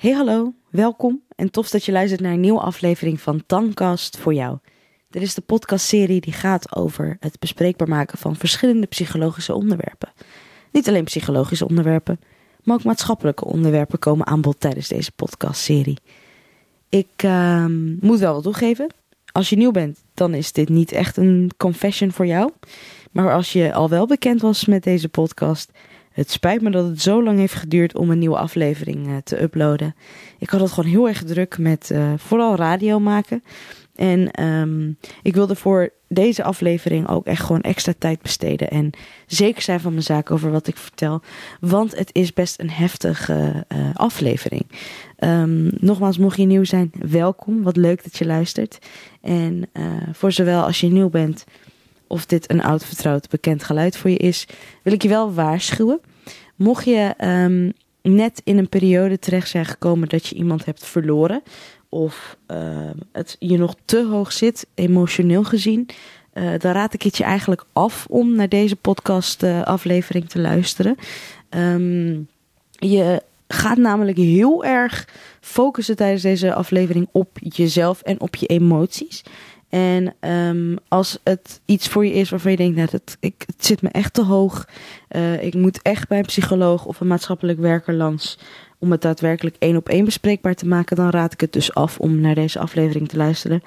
Hey hallo, welkom en tof dat je luistert naar een nieuwe aflevering van Tankast voor jou. Dit is de podcastserie die gaat over het bespreekbaar maken van verschillende psychologische onderwerpen. Niet alleen psychologische onderwerpen, maar ook maatschappelijke onderwerpen komen aan bod tijdens deze podcastserie. Ik uh, moet wel wat toegeven. Als je nieuw bent, dan is dit niet echt een confession voor jou. Maar als je al wel bekend was met deze podcast, het spijt me dat het zo lang heeft geduurd om een nieuwe aflevering uh, te uploaden. Ik had het gewoon heel erg druk met uh, vooral radio maken. En um, ik wilde voor deze aflevering ook echt gewoon extra tijd besteden. En zeker zijn van mijn zaak over wat ik vertel. Want het is best een heftige uh, aflevering. Um, nogmaals, mocht je nieuw zijn, welkom. Wat leuk dat je luistert. En voor zowel als je nieuw bent of dit een oud vertrouwd bekend geluid voor je is, wil ik je wel waarschuwen. Mocht je um, net in een periode terecht zijn gekomen dat je iemand hebt verloren, of uh, het je nog te hoog zit, emotioneel gezien, uh, dan raad ik het je eigenlijk af om naar deze podcast uh, aflevering te luisteren. Um, je gaat namelijk heel erg focussen tijdens deze aflevering op jezelf en op je emoties. En um, als het iets voor je is waarvan je denkt, nou, dat, ik, het zit me echt te hoog. Uh, ik moet echt bij een psycholoog of een maatschappelijk werker langs om het daadwerkelijk één op één bespreekbaar te maken, dan raad ik het dus af om naar deze aflevering te luisteren.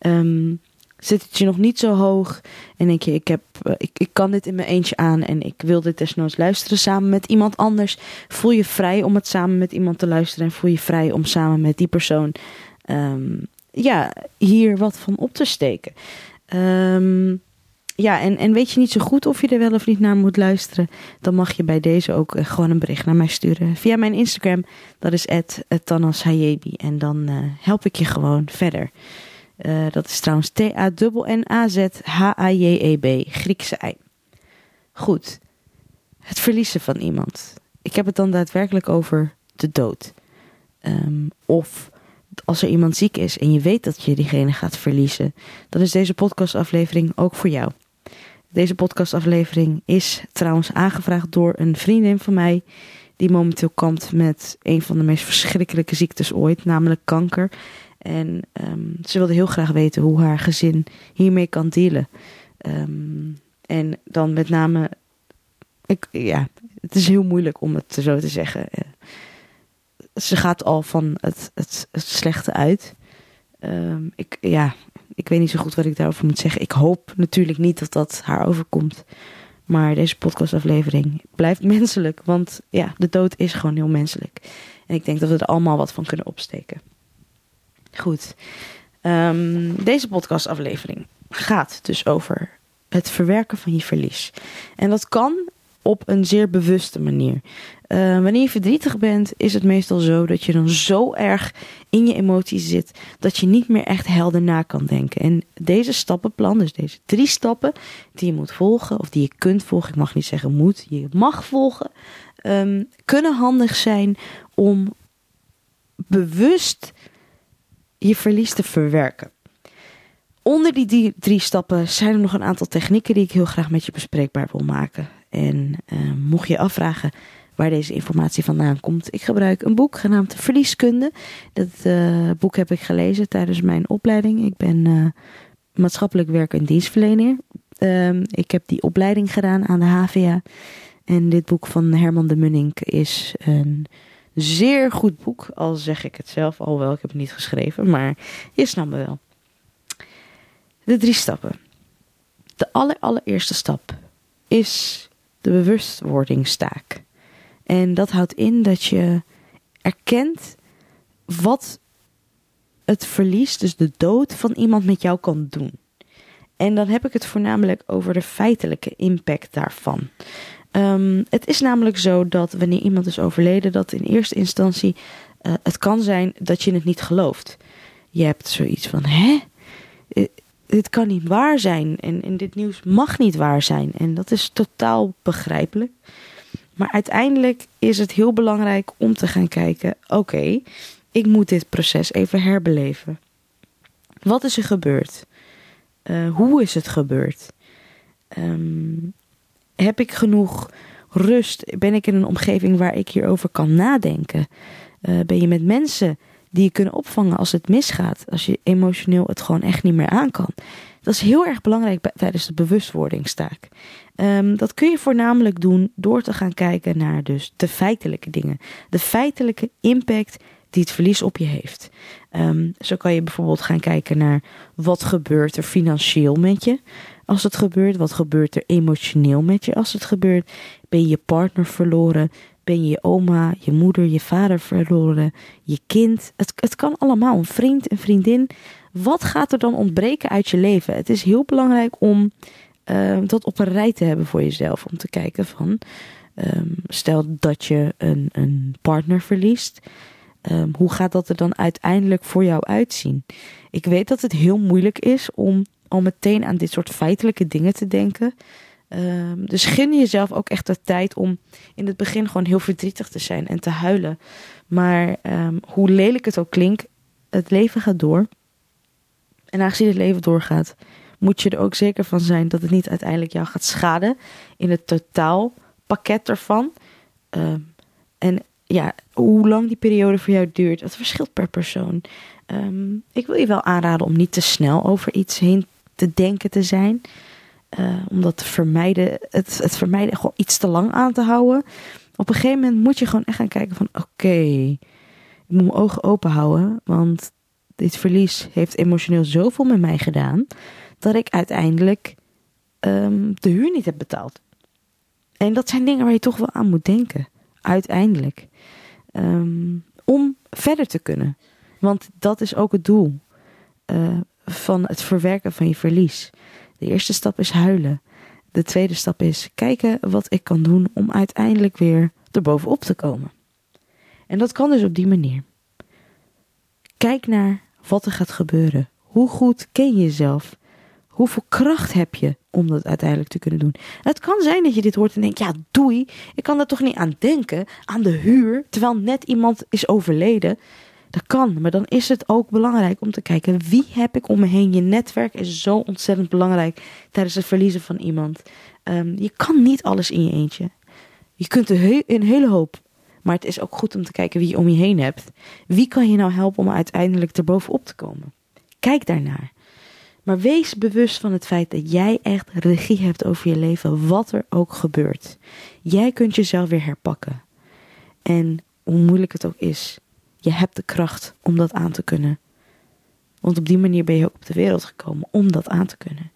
Um, zit het je nog niet zo hoog en denk je, ik, heb, uh, ik, ik kan dit in mijn eentje aan en ik wil dit desnoods luisteren samen met iemand anders, voel je vrij om het samen met iemand te luisteren en voel je vrij om samen met die persoon um, ja, hier wat van op te steken. Um, ja, en, en weet je niet zo goed of je er wel of niet naar moet luisteren, dan mag je bij deze ook uh, gewoon een bericht naar mij sturen. Via mijn Instagram, dat is @tanashayebi en dan uh, help ik je gewoon verder. Dat is trouwens T-A-N-N-A-Z-H-A-J-E-B, Griekse ei. Goed, het verliezen van iemand. Ik heb het dan daadwerkelijk over de dood. Um, of als er iemand ziek is en je weet dat je diegene gaat verliezen, dan is deze podcastaflevering ook voor jou. Deze podcastaflevering is trouwens aangevraagd door een vriendin van mij die momenteel kampt met een van de meest verschrikkelijke ziektes ooit, namelijk kanker. En um, ze wilde heel graag weten hoe haar gezin hiermee kan dealen. Um, en dan met name, ik, ja, het is heel moeilijk om het zo te zeggen. Ze gaat al van het, het, slechte uit. Um, ik, ja, ik weet niet zo goed wat ik daarover moet zeggen. Ik hoop natuurlijk niet dat dat haar overkomt. Maar deze podcastaflevering blijft menselijk. Want ja, de dood is gewoon heel menselijk. En ik denk dat we er allemaal wat van kunnen opsteken. Goed. Um, deze podcastaflevering gaat dus over het verwerken van je verlies. En dat kan op een zeer bewuste manier. Uh, wanneer je verdrietig bent, is het meestal zo dat je dan zo erg in je emoties zit dat je niet meer echt helder na kan denken. En deze stappenplan, dus deze drie stappen die je moet volgen, of die je kunt volgen, ik mag niet zeggen moet, je mag volgen, um, kunnen handig zijn om bewust je verlies te verwerken. Onder die drie stappen zijn er nog een aantal technieken die ik heel graag met je bespreekbaar wil maken. En uh, mocht je afvragen waar deze informatie vandaan komt, ik gebruik een boek genaamd Verlieskunde. Dat uh, boek heb ik gelezen tijdens mijn opleiding. Ik ben uh, maatschappelijk werker en dienstverlener. Uh, ik heb die opleiding gedaan aan de HVA. En dit boek van Herman de Munnik is een zeer goed boek. Al zeg ik het zelf, alhoewel ik heb het niet geschreven. Maar je snapt me wel. De drie stappen. De aller, allereerste stap is de bewustwordingstaak. En dat houdt in dat je erkent wat het verlies, dus de dood van iemand met jou kan doen. En dan heb ik het voornamelijk over de feitelijke impact daarvan. Um, het is namelijk zo dat wanneer iemand is overleden, dat in eerste instantie uh, het kan zijn dat je het niet gelooft. Je hebt zoiets van, hè? Dit kan niet waar zijn en, en dit nieuws mag niet waar zijn. En dat is totaal begrijpelijk. Maar uiteindelijk is het heel belangrijk om te gaan kijken: oké, ik moet dit proces even herbeleven. Wat is er gebeurd? Uh, hoe is het gebeurd? Um, heb ik genoeg rust? Ben ik in een omgeving waar ik hierover kan nadenken? Uh, ben je met mensen die je kunnen opvangen als het misgaat, als je emotioneel het gewoon echt niet meer aan kan. Dat is heel erg belangrijk tijdens de bewustwordingstaak. Um, dat kun je voornamelijk doen door te gaan kijken naar dus de feitelijke dingen. De feitelijke impact die het verlies op je heeft. Um, zo kan je bijvoorbeeld gaan kijken naar wat gebeurt er financieel met je als het gebeurt. Wat gebeurt er emotioneel met je als het gebeurt. Ben je partner verloren? Ben je oma, je moeder, je vader verloren? Je kind? Het, het kan allemaal. Een vriend, een vriendin. Wat gaat er dan ontbreken uit je leven? Het is heel belangrijk om uh, dat op een rij te hebben voor jezelf. Om te kijken van, um, stel dat je een, een partner verliest. Um, hoe gaat dat er dan uiteindelijk voor jou uitzien? Ik weet dat het heel moeilijk is om al meteen aan dit soort feitelijke dingen te denken. Um, dus gun jezelf ook echt de tijd om in het begin gewoon heel verdrietig te zijn en te huilen. Maar um, hoe lelijk het ook klinkt, het leven gaat door. En aangezien het leven doorgaat, moet je er ook zeker van zijn dat het niet uiteindelijk jou gaat schaden in het totaalpakket ervan. Um, en ja, hoe lang die periode voor jou duurt, dat verschilt per persoon. Ik wil je wel aanraden om niet te snel over iets heen te denken te zijn. Uh, om dat te vermijden, het, het vermijden gewoon iets te lang aan te houden. Op een gegeven moment moet je gewoon echt gaan kijken van oké, ik moet mijn ogen open houden. Want dit verlies heeft emotioneel zoveel met mij gedaan. Dat ik uiteindelijk um, de huur niet heb betaald. En dat zijn dingen waar je toch wel aan moet denken. Uiteindelijk. Um, om verder te kunnen. Want dat is ook het doel uh, van het verwerken van je verlies. De eerste stap is huilen. De tweede stap is kijken wat ik kan doen om uiteindelijk weer erbovenop te komen. En dat kan dus op die manier. Kijk naar wat er gaat gebeuren. Hoe goed ken je jezelf? Hoeveel kracht heb je om dat uiteindelijk te kunnen doen? Het kan zijn dat je dit hoort en denkt: ja, doei, ik kan er toch niet aan denken, aan de huur, terwijl net iemand is overleden. Dat kan, maar dan is het ook belangrijk om te kijken wie heb ik om me heen. Je netwerk is zo ontzettend belangrijk tijdens het verliezen van iemand. Um, je kan niet alles in je eentje. Je kunt een, een hele hoop, maar het is ook goed om te kijken wie je om je heen hebt. Wie kan je nou helpen om uiteindelijk erbovenop te komen? Kijk daarnaar. Maar wees bewust van het feit dat jij echt regie hebt over je leven, wat er ook gebeurt. Jij kunt jezelf weer herpakken. En hoe moeilijk het ook is, je hebt de kracht om dat aan te kunnen. Want op die manier ben je ook op de wereld gekomen om dat aan te kunnen.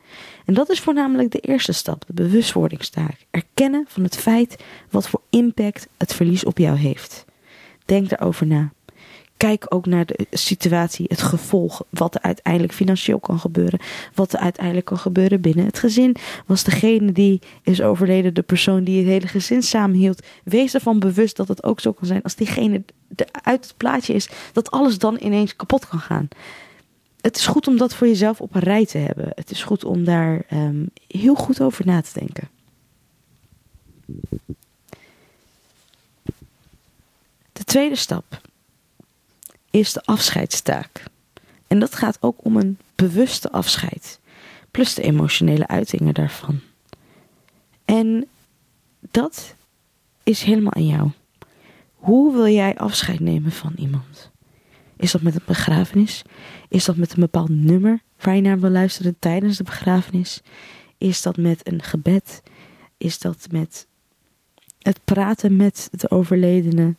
En dat is voornamelijk de eerste stap, de bewustwordingstaak. Erkennen van het feit wat voor impact het verlies op jou heeft. Denk daarover na. Kijk ook naar de situatie, het gevolg, wat er uiteindelijk financieel kan gebeuren. Wat er uiteindelijk kan gebeuren binnen het gezin. Was degene die is overleden de persoon die het hele gezin samenhield. Wees ervan bewust dat het ook zo kan zijn als diegene uit het plaatje is, dat alles dan ineens kapot kan gaan. Het is goed om dat voor jezelf op een rij te hebben. Het is goed om daar um, heel goed over na te denken. De tweede stap is de afscheidstaak. En dat gaat ook om een bewuste afscheid, plus de emotionele uitingen daarvan. En dat is helemaal aan jou. Hoe wil jij afscheid nemen van iemand? Is dat met een begrafenis? Is dat met een bepaald nummer waar je naar wil luisteren tijdens de begrafenis? Is dat met een gebed? Is dat met het praten met de overledene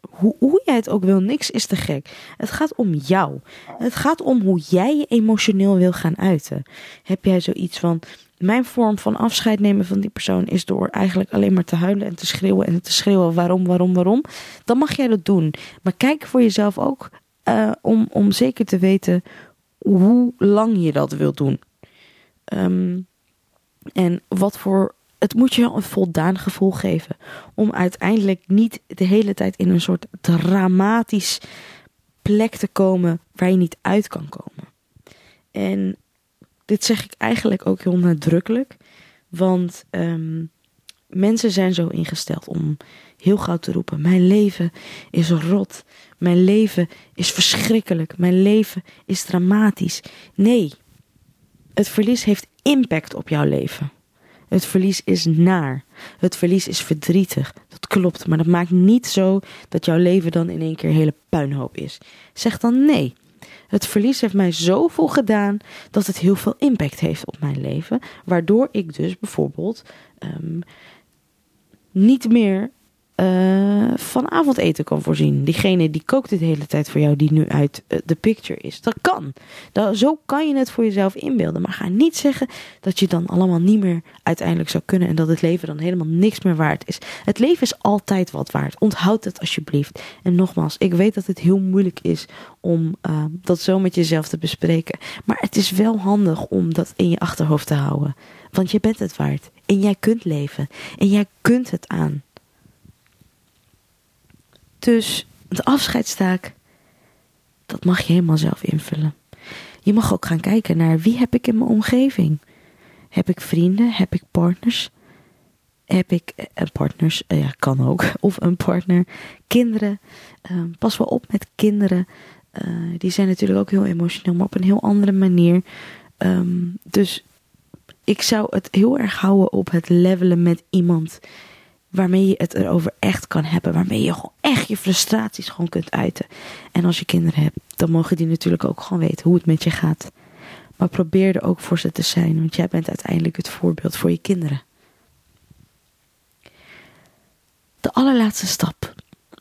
hoe, hoe jij het ook wil, niks is te gek. Het gaat om jou. Het gaat om hoe jij je emotioneel wil gaan uiten. Heb jij zoiets van. Mijn vorm van afscheid nemen van die persoon is door eigenlijk alleen maar te huilen en te schreeuwen en te schreeuwen waarom, waarom, waarom. Dan mag jij dat doen. Maar kijk voor jezelf ook uh, om, om zeker te weten hoe lang je dat wilt doen. Um, en wat voor het moet je een voldaan gevoel geven. Om uiteindelijk niet de hele tijd in een soort dramatisch plek te komen waar je niet uit kan komen. En dit zeg ik eigenlijk ook heel nadrukkelijk. Want um, mensen zijn zo ingesteld om heel gauw te roepen: Mijn leven is rot. Mijn leven is verschrikkelijk. Mijn leven is dramatisch. Nee, het verlies heeft impact op jouw leven. Het verlies is naar. Het verlies is verdrietig. Dat klopt, maar dat maakt niet zo dat jouw leven dan in één keer hele puinhoop is. Zeg dan nee. Het verlies heeft mij zoveel gedaan dat het heel veel impact heeft op mijn leven. Waardoor ik dus bijvoorbeeld um, niet meer uh, van avondeten kan voorzien. Diegene die kookt het de hele tijd voor jou, die nu uit uh, de picture is. Dat kan. Dat, zo kan je het voor jezelf inbeelden. Maar ga niet zeggen dat je dan allemaal niet meer uiteindelijk zou kunnen. En dat het leven dan helemaal niks meer waard is. Het leven is altijd wat waard. Onthoud het alsjeblieft. En nogmaals, ik weet dat het heel moeilijk is om uh, dat zo met jezelf te bespreken. Maar het is wel handig om dat in je achterhoofd te houden. Want je bent het waard. En jij kunt leven. En jij kunt het aan. Dus de afscheidstaak, dat mag je helemaal zelf invullen. Je mag ook gaan kijken naar wie heb ik in mijn omgeving. Heb ik vrienden? Heb ik partners? Heb ik uh, partners? Uh, ja, kan ook. Of een partner. Kinderen. Uh, pas wel op met kinderen. die zijn natuurlijk ook heel emotioneel, maar op een heel andere manier. Um, dus ik zou het heel erg houden op het levelen met iemand waarmee je het erover echt kan hebben. Waarmee je gewoon echt je frustraties gewoon kunt uiten. En als je kinderen hebt, dan mogen die natuurlijk ook gewoon weten hoe het met je gaat. Maar probeer er ook voor ze te zijn, want jij bent uiteindelijk het voorbeeld voor je kinderen. De allerlaatste stap,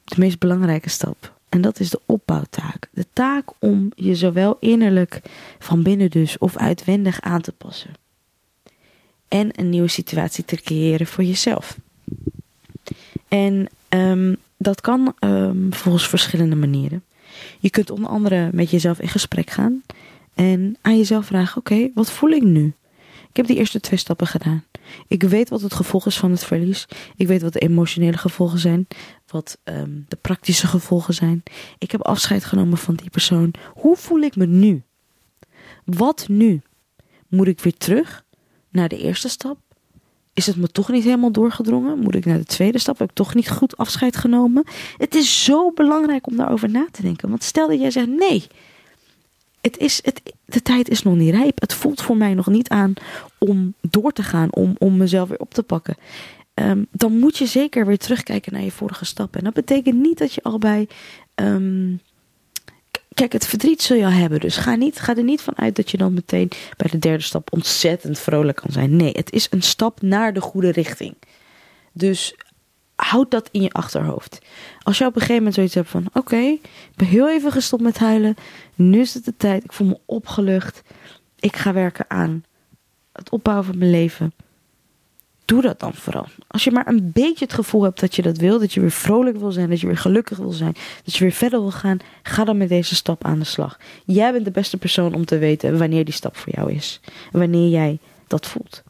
de meest belangrijke stap, en dat is de opbouwtaak. De taak om je zowel innerlijk van binnen dus of uitwendig aan te passen. En een nieuwe situatie te creëren voor jezelf. En um, dat kan um, volgens verschillende manieren. Je kunt onder andere met jezelf in gesprek gaan en aan jezelf vragen: Oké, wat voel ik nu? Ik heb die eerste twee stappen gedaan. Ik weet wat het gevolg is van het verlies. Ik weet wat de emotionele gevolgen zijn, wat um, de praktische gevolgen zijn. Ik heb afscheid genomen van die persoon. Hoe voel ik me nu? Wat nu? Moet ik weer terug naar de eerste stap? Is het me toch niet helemaal doorgedrongen? Moet ik naar de tweede stap? Heb ik toch niet goed afscheid genomen? Het is zo belangrijk om daarover na te denken. Want stel dat jij zegt nee. Het is, het, de tijd is nog niet rijp. Het voelt voor mij nog niet aan om door te gaan, om, om mezelf weer op te pakken. Um, dan moet je zeker weer terugkijken naar je vorige stappen. En dat betekent niet dat je al bij um, Kijk, het verdriet zul je al hebben. Dus ga, niet, ga er niet van uit dat je dan meteen bij de derde stap ontzettend vrolijk kan zijn. Nee, het is een stap naar de goede richting. Dus houd dat in je achterhoofd. Als je op een gegeven moment zoiets hebt van: oké, ik ben heel even gestopt met huilen. Nu is het de tijd. Ik voel me opgelucht. Ik ga werken aan het opbouwen van mijn leven doe dat dan vooral. Als je maar een beetje het gevoel hebt dat je dat wil, dat je weer vrolijk wil zijn, dat je weer gelukkig wil zijn, dat je weer verder wil gaan, ga dan met deze stap aan de slag. Jij bent de beste persoon om te weten wanneer die stap voor jou is. Wanneer jij dat voelt.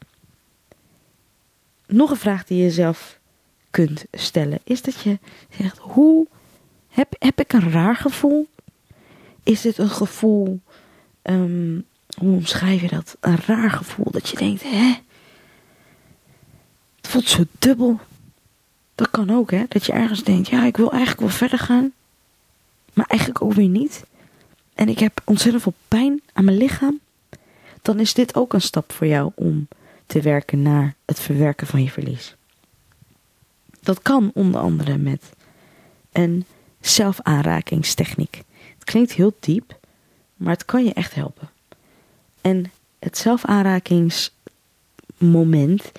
Nog een vraag die je zelf kunt stellen is dat je zegt: hoe heb, heb ik een raar gevoel? Is dit een gevoel, um, hoe omschrijf je dat? Een raar gevoel dat je denkt: hè? Voelt zo dubbel. Dat kan ook, hè? Dat je ergens denkt, ja, ik wil eigenlijk wel verder gaan. Maar eigenlijk ook weer niet. En ik heb ontzettend veel pijn aan mijn lichaam. Dan is dit ook een stap voor jou om te werken naar het verwerken van je verlies. Dat kan onder andere met een zelfaanrakingstechniek. Het klinkt heel diep, maar het kan je echt helpen. En het zelfaanrakingsmoment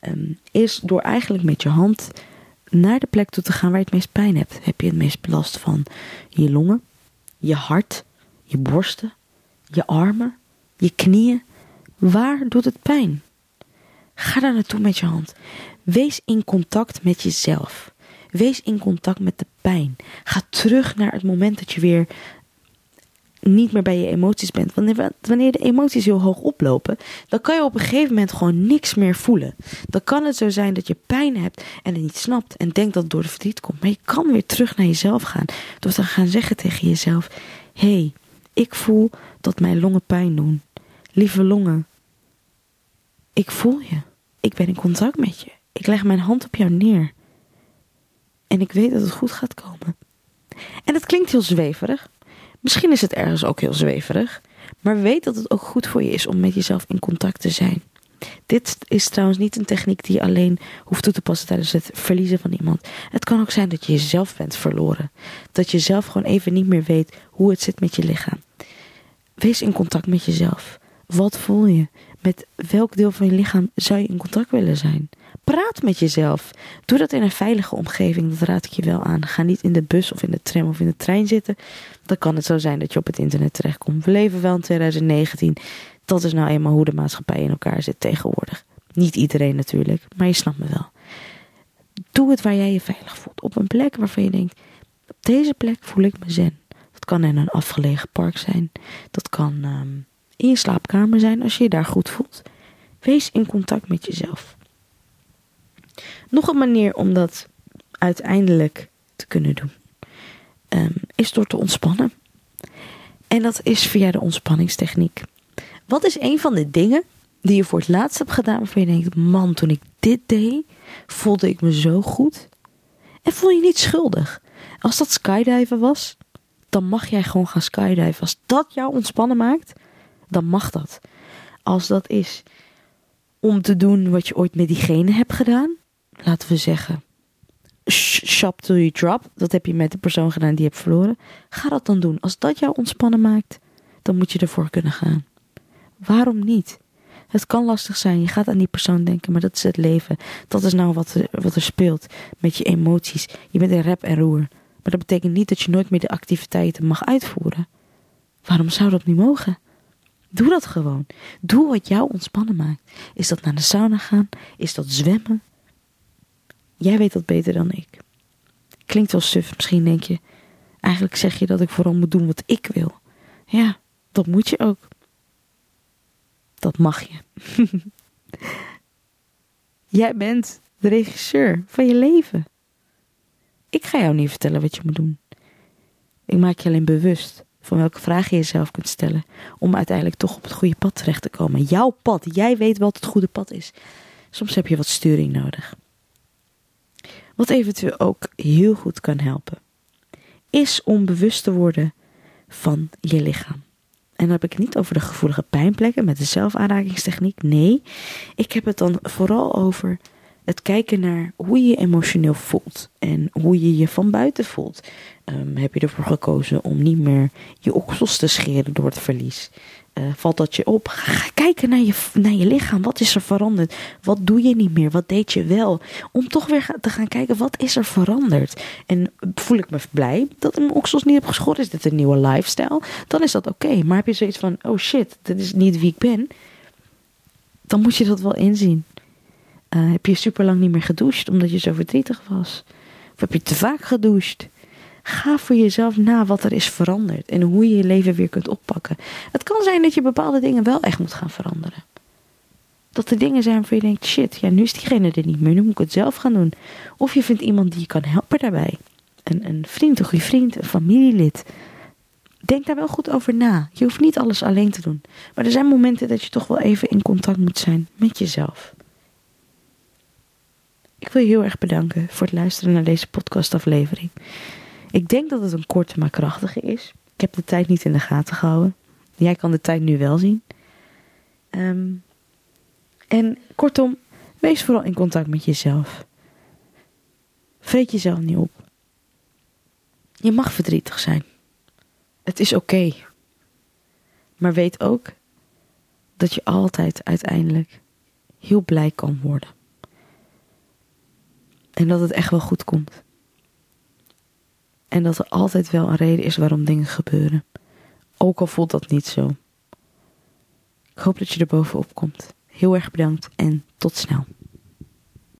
um, is door eigenlijk met je hand naar de plek toe te gaan waar je het meest pijn hebt. Heb je het meest last van je longen, je hart, je borsten, je armen, je knieën? Waar doet het pijn? Ga daar naartoe met je hand. Wees in contact met jezelf. Wees in contact met de pijn. Ga terug naar het moment dat je weer niet meer bij je emoties bent. Wanneer, wanneer de emoties heel hoog oplopen, dan kan je op een gegeven moment gewoon niks meer voelen. Dan kan het zo zijn dat je pijn hebt en het niet snapt en denkt dat het door de verdriet komt. Maar je kan weer terug naar jezelf gaan. Door te gaan zeggen tegen jezelf: Hé, hey, ik voel dat mijn longen pijn doen. Lieve longen, ik voel je. Ik ben in contact met je. Ik leg mijn hand op jou neer. En ik weet dat het goed gaat komen. En het klinkt heel zweverig, Misschien is het ergens ook heel zweverig, maar weet dat het ook goed voor je is om met jezelf in contact te zijn. Dit is trouwens niet een techniek die je alleen hoeft toe te passen tijdens het verliezen van iemand. Het kan ook zijn dat je jezelf bent verloren. Dat je zelf gewoon even niet meer weet hoe het zit met je lichaam. Wees in contact met jezelf. Wat voel je? Met welk deel van je lichaam zou je in contact willen zijn? Praat met jezelf. Doe dat in een veilige omgeving, dat raad ik je wel aan. Ga niet in de bus of in de tram of in de trein zitten. Dan kan het zo zijn dat je op het internet terechtkomt. We leven wel in 2019. Dat is nou eenmaal hoe de maatschappij in elkaar zit tegenwoordig. Niet iedereen natuurlijk, maar je snapt me wel. Doe het waar jij je veilig voelt. Op een plek waarvan je denkt: op deze plek voel ik me zen. Dat kan in een afgelegen park zijn. Dat kan ehm, in je slaapkamer zijn als je je daar goed voelt. Wees in contact met jezelf. Nog een manier om dat uiteindelijk te kunnen doen, um, is door te ontspannen. En dat is via de ontspanningstechniek. Wat is een van de dingen die je voor het laatst hebt gedaan waarvan je denkt: man, toen ik dit deed, voelde ik me zo goed. En voel je niet schuldig. Als dat skydiven was, dan mag jij gewoon gaan skydiven. Als dat jou ontspannen maakt, dan mag dat. Als dat is om te doen wat je ooit met diegene hebt gedaan, laten we zeggen, shop till you drop, dat heb je met de persoon gedaan die je hebt verloren, ga dat dan doen. Als dat jou ontspannen maakt, dan moet je ervoor kunnen gaan. Waarom niet? Het kan lastig zijn, je gaat aan die persoon denken, maar dat is het leven. Dat is nou wat er, wat er speelt met je emoties. Je bent in rep en roer. Maar dat betekent niet dat je nooit meer de activiteiten mag uitvoeren. Waarom zou dat niet mogen? Doe dat gewoon. Doe wat jou ontspannen maakt. Is dat naar de sauna gaan? Is dat zwemmen? Jij weet dat beter dan ik. Klinkt wel suf, misschien denk je. Eigenlijk zeg je dat ik vooral moet doen wat ik wil. Ja, dat moet je ook. Dat mag je. Jij bent de regisseur van je leven. Ik ga jou niet vertellen wat je moet doen. Ik maak je alleen bewust van welke vragen je jezelf kunt stellen om uiteindelijk toch op het goede pad terecht te komen. Jouw pad, jij weet wat het goede pad is. Soms heb je wat sturing nodig. Wat eventueel ook heel goed kan helpen, is om bewust te worden van je lichaam. En dan heb ik het niet over de gevoelige pijnplekken met de zelfaanrakingstechniek. Nee, ik heb het dan vooral over het kijken naar hoe je je emotioneel voelt en hoe je je van buiten voelt. Um, heb je ervoor gekozen om niet meer je oksels te scheren door het verlies? Uh, valt dat je op? Kijken naar je, naar je lichaam. Wat is er veranderd? Wat doe je niet meer? Wat deed je wel? Om toch weer te gaan kijken, wat is er veranderd? En voel ik me blij dat mijn oksels niet heb geschoren? Is dit een nieuwe lifestyle? Dan is dat oké. Maar heb je zoiets van, oh shit, dit is niet wie ik ben? Dan moet je dat wel inzien. Uh, heb je super lang niet meer gedoucht omdat je zo verdrietig was? Of heb je te vaak gedoucht? Ga voor jezelf na wat er is veranderd en hoe je je leven weer kunt oppakken. Het kan zijn dat je bepaalde dingen wel echt moet gaan veranderen. Dat er dingen zijn waarvan je denkt: shit, ja, nu is diegene er niet meer, nu moet ik het zelf gaan doen. Of je vindt iemand die je kan helpen daarbij. Een, een vriend, een goede vriend, een familielid. Denk daar wel goed over na. Je hoeft niet alles alleen te doen. Maar er zijn momenten dat je toch wel even in contact moet zijn met jezelf. Ik wil je heel erg bedanken voor het luisteren naar deze podcastaflevering. Ik denk dat het een korte maar krachtige is. Ik heb de tijd niet in de gaten gehouden. Jij kan de tijd nu wel zien. Um, en kortom, wees vooral in contact met jezelf. Vreet jezelf niet op. Je mag verdrietig zijn. Het is oké. Maar weet ook dat je altijd uiteindelijk heel blij kan worden. En dat het echt wel goed komt. En dat er altijd wel een reden is waarom dingen gebeuren. Ook al voelt dat niet zo. Ik hoop dat je er bovenop komt. Heel erg bedankt en tot snel.